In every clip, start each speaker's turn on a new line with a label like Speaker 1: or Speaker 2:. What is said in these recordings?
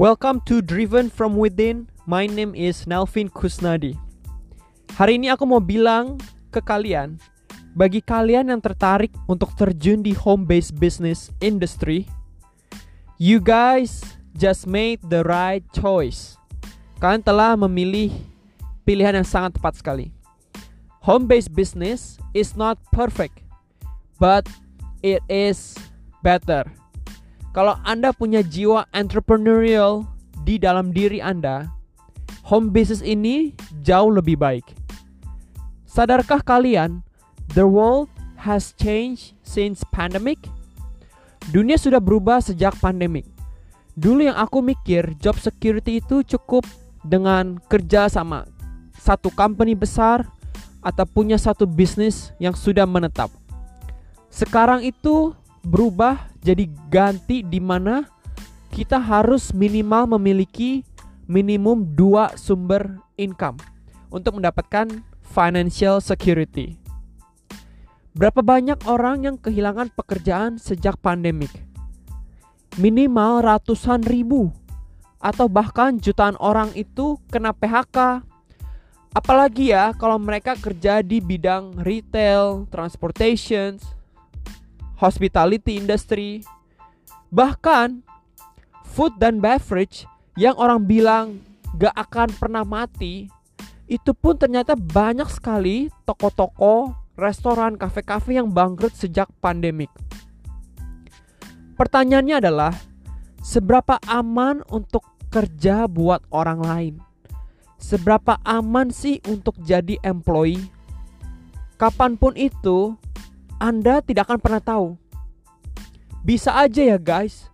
Speaker 1: Welcome to Driven from Within. My name is Nelvin Kusnadi. Hari ini aku mau bilang ke kalian, bagi kalian yang tertarik untuk terjun di home based business industry, you guys just made the right choice. Kalian telah memilih pilihan yang sangat tepat sekali. Home based business is not perfect, but it is better. Kalau Anda punya jiwa entrepreneurial di dalam diri Anda, home business ini jauh lebih baik. Sadarkah kalian, the world has changed since pandemic? Dunia sudah berubah sejak pandemic. Dulu yang aku mikir job security itu cukup dengan kerja sama satu company besar atau punya satu bisnis yang sudah menetap. Sekarang itu berubah jadi ganti di mana kita harus minimal memiliki minimum dua sumber income untuk mendapatkan financial security. Berapa banyak orang yang kehilangan pekerjaan sejak pandemik? Minimal ratusan ribu atau bahkan jutaan orang itu kena PHK. Apalagi ya kalau mereka kerja di bidang retail, transportation, hospitality industry, bahkan food dan beverage yang orang bilang gak akan pernah mati, itu pun ternyata banyak sekali toko-toko, restoran, kafe-kafe yang bangkrut sejak pandemik. Pertanyaannya adalah, seberapa aman untuk kerja buat orang lain? Seberapa aman sih untuk jadi employee? Kapan pun itu, anda tidak akan pernah tahu. Bisa aja ya guys.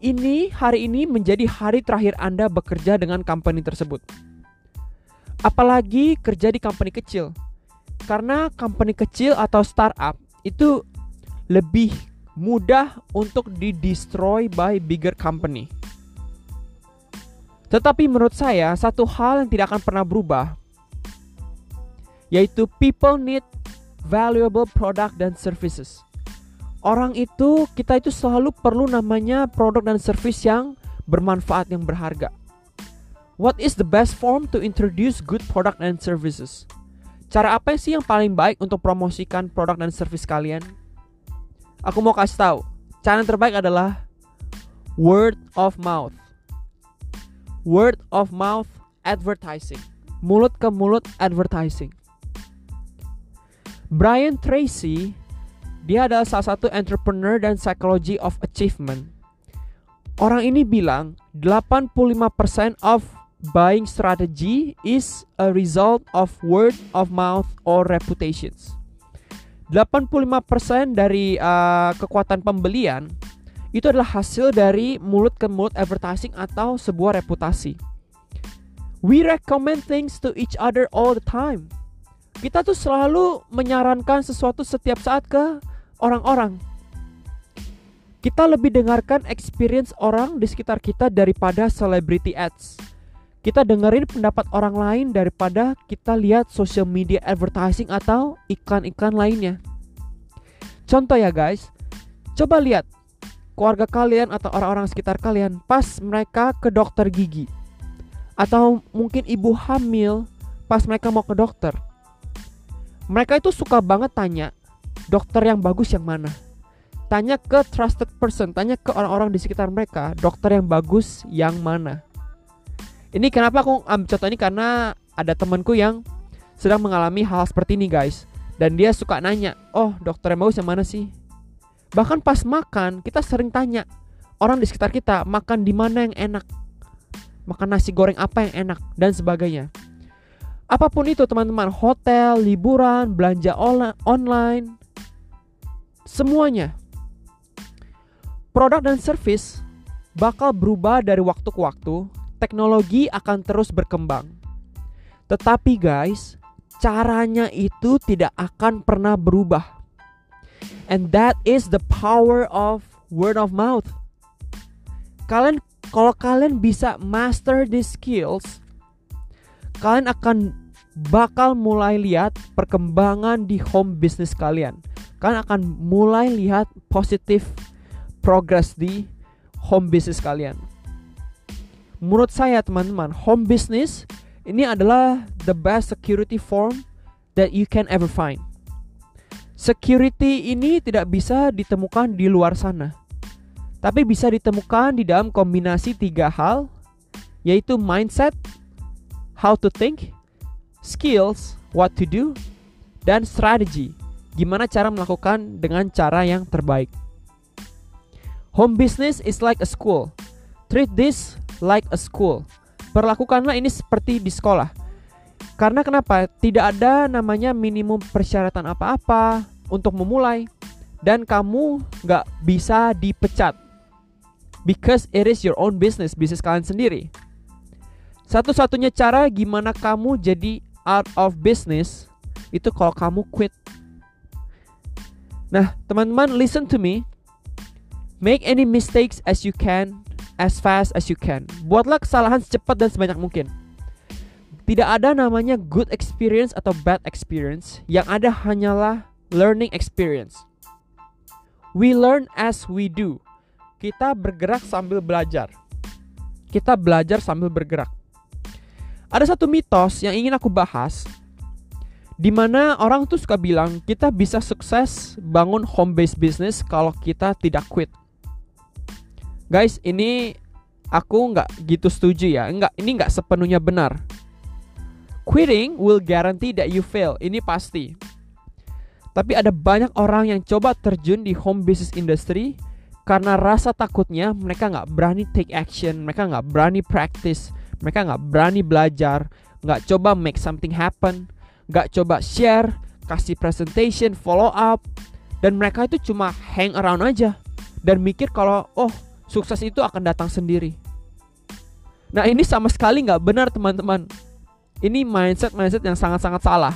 Speaker 1: Ini hari ini menjadi hari terakhir Anda bekerja dengan company tersebut. Apalagi kerja di company kecil. Karena company kecil atau startup itu lebih mudah untuk di-destroy by bigger company. Tetapi menurut saya satu hal yang tidak akan pernah berubah yaitu people need valuable product dan services. Orang itu kita itu selalu perlu namanya produk dan service yang bermanfaat yang berharga. What is the best form to introduce good product and services? Cara apa sih yang paling baik untuk promosikan produk dan service kalian? Aku mau kasih tahu. Cara yang terbaik adalah word of mouth. Word of mouth advertising. Mulut ke mulut advertising. Brian Tracy, dia adalah salah satu entrepreneur dan psychology of achievement. Orang ini bilang 85% of buying strategy is a result of word of mouth or reputations. 85% dari uh, kekuatan pembelian itu adalah hasil dari mulut ke mulut advertising atau sebuah reputasi. We recommend things to each other all the time kita tuh selalu menyarankan sesuatu setiap saat ke orang-orang. Kita lebih dengarkan experience orang di sekitar kita daripada celebrity ads. Kita dengerin pendapat orang lain daripada kita lihat social media advertising atau iklan-iklan lainnya. Contoh ya guys, coba lihat keluarga kalian atau orang-orang sekitar kalian pas mereka ke dokter gigi. Atau mungkin ibu hamil pas mereka mau ke dokter mereka itu suka banget tanya dokter yang bagus yang mana? Tanya ke trusted person tanya ke orang-orang di sekitar mereka dokter yang bagus yang mana? Ini kenapa aku ambil contoh ini? Karena ada temanku yang sedang mengalami hal seperti ini guys. Dan dia suka nanya oh dokter yang bagus yang mana sih? Bahkan pas makan kita sering tanya orang di sekitar kita makan di mana yang enak? Makan nasi goreng apa yang enak? Dan sebagainya Apa pun itu teman-teman, hotel, liburan, belanja online, semuanya. Produk dan service bakal berubah dari waktu ke waktu, teknologi akan terus berkembang. Tetapi guys, caranya itu tidak akan pernah berubah. And that is the power of word of mouth. Kalian kalau kalian bisa master these skills, kalian akan bakal mulai lihat perkembangan di home business kalian. Kalian akan mulai lihat positif progress di home business kalian. menurut saya teman-teman, home business ini adalah the best security form that you can ever find. Security ini tidak bisa ditemukan di luar sana, tapi bisa ditemukan di dalam kombinasi tiga hal, yaitu mindset, how to think, skills, what to do, dan strategi, gimana cara melakukan dengan cara yang terbaik. Home business is like a school. Treat this like a school. Perlakukanlah ini seperti di sekolah. Karena kenapa? Tidak ada namanya minimum persyaratan apa-apa untuk memulai dan kamu nggak bisa dipecat because it is your own business, bisnis kalian sendiri. Satu-satunya cara gimana kamu jadi out of business itu kalau kamu quit. Nah, teman-teman, listen to me. Make any mistakes as you can as fast as you can. Buatlah kesalahan secepat dan sebanyak mungkin. Tidak ada namanya good experience atau bad experience. Yang ada hanyalah learning experience. We learn as we do. Kita bergerak sambil belajar. Kita belajar sambil bergerak. Ada satu mitos yang ingin aku bahas di mana orang tuh suka bilang kita bisa sukses bangun home based business kalau kita tidak quit. Guys, ini aku nggak gitu setuju ya. Enggak, ini nggak sepenuhnya benar. Quitting will guarantee that you fail. Ini pasti. Tapi ada banyak orang yang coba terjun di home business industry karena rasa takutnya mereka nggak berani take action, mereka nggak berani practice, mereka nggak berani belajar, nggak coba make something happen, nggak coba share, kasih presentation, follow up, dan mereka itu cuma hang around aja dan mikir kalau oh sukses itu akan datang sendiri. Nah ini sama sekali nggak benar teman-teman. Ini mindset mindset yang sangat-sangat salah.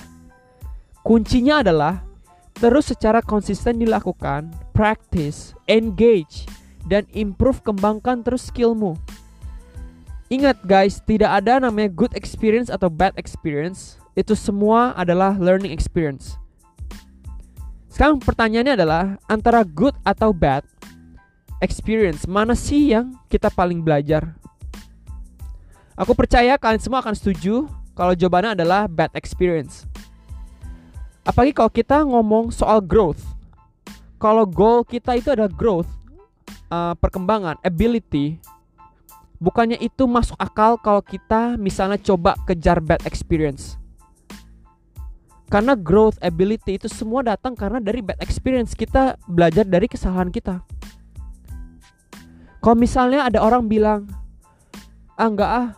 Speaker 1: Kuncinya adalah terus secara konsisten dilakukan, practice, engage, dan improve kembangkan terus skillmu. Ingat guys, tidak ada namanya good experience atau bad experience. Itu semua adalah learning experience. Sekarang pertanyaannya adalah antara good atau bad experience mana sih yang kita paling belajar? Aku percaya kalian semua akan setuju kalau jawabannya adalah bad experience. Apalagi kalau kita ngomong soal growth. Kalau goal kita itu ada growth, uh, perkembangan, ability, bukannya itu masuk akal kalau kita misalnya coba kejar bad experience. Karena growth ability itu semua datang karena dari bad experience kita belajar dari kesalahan kita. Kalau misalnya ada orang bilang, ah enggak ah,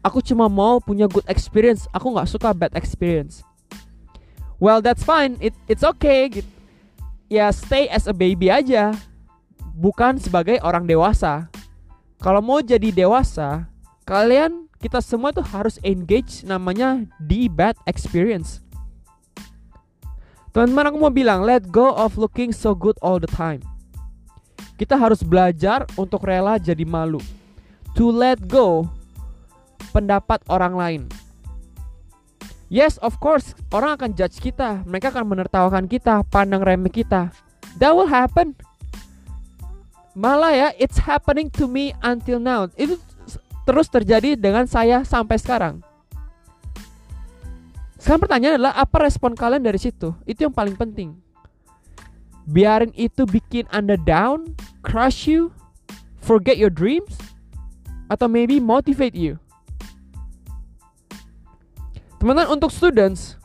Speaker 1: aku cuma mau punya good experience, aku nggak suka bad experience. Well that's fine, it it's okay. Ya stay as a baby aja, bukan sebagai orang dewasa. Kalau mau jadi dewasa, kalian kita semua tuh harus engage namanya di bad experience. Teman-teman aku mau bilang, let go of looking so good all the time. Kita harus belajar untuk rela jadi malu. To let go pendapat orang lain. Yes, of course, orang akan judge kita. Mereka akan menertawakan kita, pandang remeh kita. That will happen. Malah ya, it's happening to me until now. Itu terus terjadi dengan saya sampai sekarang. Sekarang pertanyaan adalah apa respon kalian dari situ? Itu yang paling penting. Biarin itu bikin Anda down, crush you, forget your dreams, atau maybe motivate you. Teman-teman untuk students,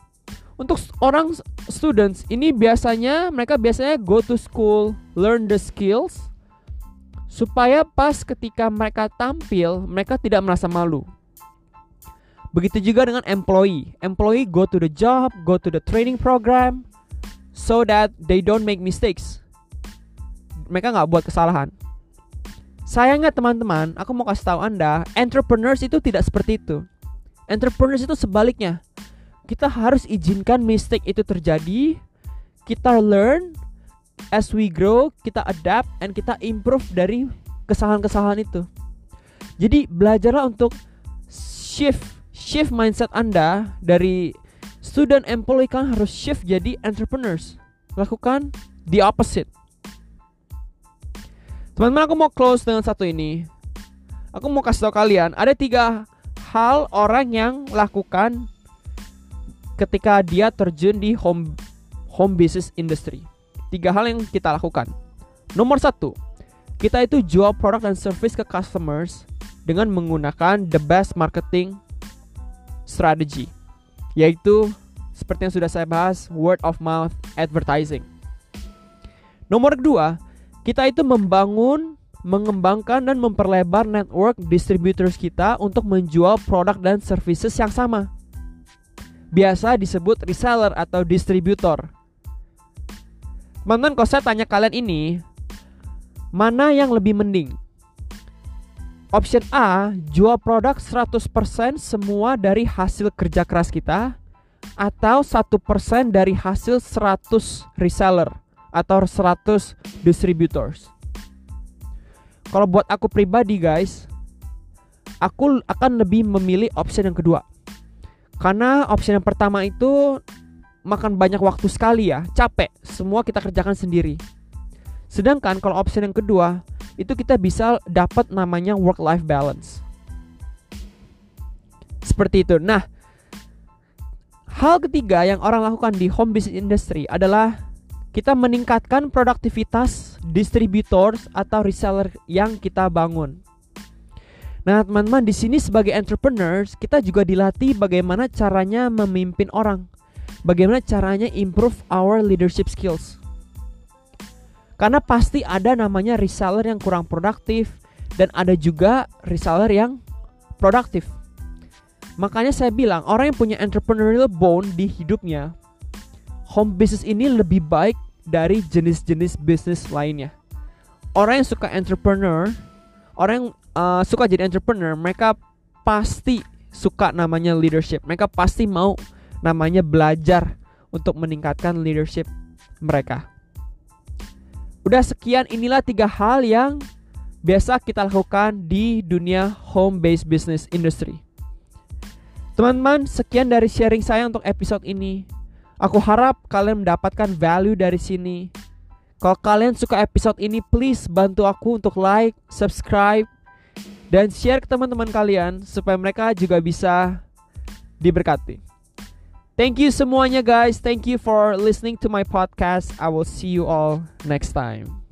Speaker 1: untuk orang students ini biasanya mereka biasanya go to school, learn the skills supaya pas ketika mereka tampil mereka tidak merasa malu. Begitu juga dengan employee. Employee go to the job, go to the training program so that they don't make mistakes mereka nggak buat kesalahan. Sayangnya teman-teman, aku mau kasih tahu Anda, entrepreneurs itu tidak seperti itu. Entrepreneurs itu sebaliknya. Kita harus izinkan mistake itu terjadi, kita learn as we grow, kita adapt and kita improve dari kesalahan-kesalahan itu. Jadi belajarlah untuk shift shift mindset Anda dari student employee kan harus shift jadi entrepreneurs. Lakukan the opposite. Teman-teman aku mau close dengan satu ini. Aku mau kasih tau kalian ada tiga hal orang yang lakukan ketika dia terjun di home home business industry. Tiga hal yang kita lakukan. Nomor satu, kita itu jual produk dan service ke customers dengan menggunakan the best marketing strategy, yaitu seperti yang sudah saya bahas, word of mouth advertising. Nomor kedua, kita itu membangun, mengembangkan dan memperlebar network distributors kita untuk menjual produk dan services yang sama. Biasa disebut reseller atau distributor. Kalau saya tanya kalian ini, mana yang lebih mending? Option A, jual produk 100% semua dari hasil kerja keras kita atau 1% dari hasil 100 reseller atau 100 distributors. Kalau buat aku pribadi guys, aku akan lebih memilih option yang kedua. Karena option yang pertama itu makan banyak waktu sekali ya, capek, semua kita kerjakan sendiri. Sedangkan kalau option yang kedua, itu kita bisa dapat namanya work life balance. Seperti itu. Nah, hal ketiga yang orang lakukan di home business industry adalah kita meningkatkan produktivitas distributors atau reseller yang kita bangun. Nah, teman-teman, di sini sebagai entrepreneurs, kita juga dilatih bagaimana caranya memimpin orang. Bagaimana caranya improve our leadership skills. Karena pasti ada namanya reseller yang kurang produktif dan ada juga reseller yang produktif. Makanya saya bilang, orang yang punya entrepreneurial bone di hidupnya, home business ini lebih baik dari jenis-jenis bisnis lainnya. Orang yang suka entrepreneur, orang yang uh, suka jadi entrepreneur, mereka pasti suka namanya leadership. Mereka pasti mau namanya belajar untuk meningkatkan leadership mereka. Udah sekian inilah tiga hal yang biasa kita lakukan di dunia home based business industry. Teman-teman, sekian dari sharing saya untuk episode ini. Aku harap kalian mendapatkan value dari sini. Kalau kalian suka episode ini, please bantu aku untuk like, subscribe, dan share ke teman-teman kalian supaya mereka juga bisa diberkati. Thank you semuanya guys. Thank you for listening to my podcast. I will see you all next time.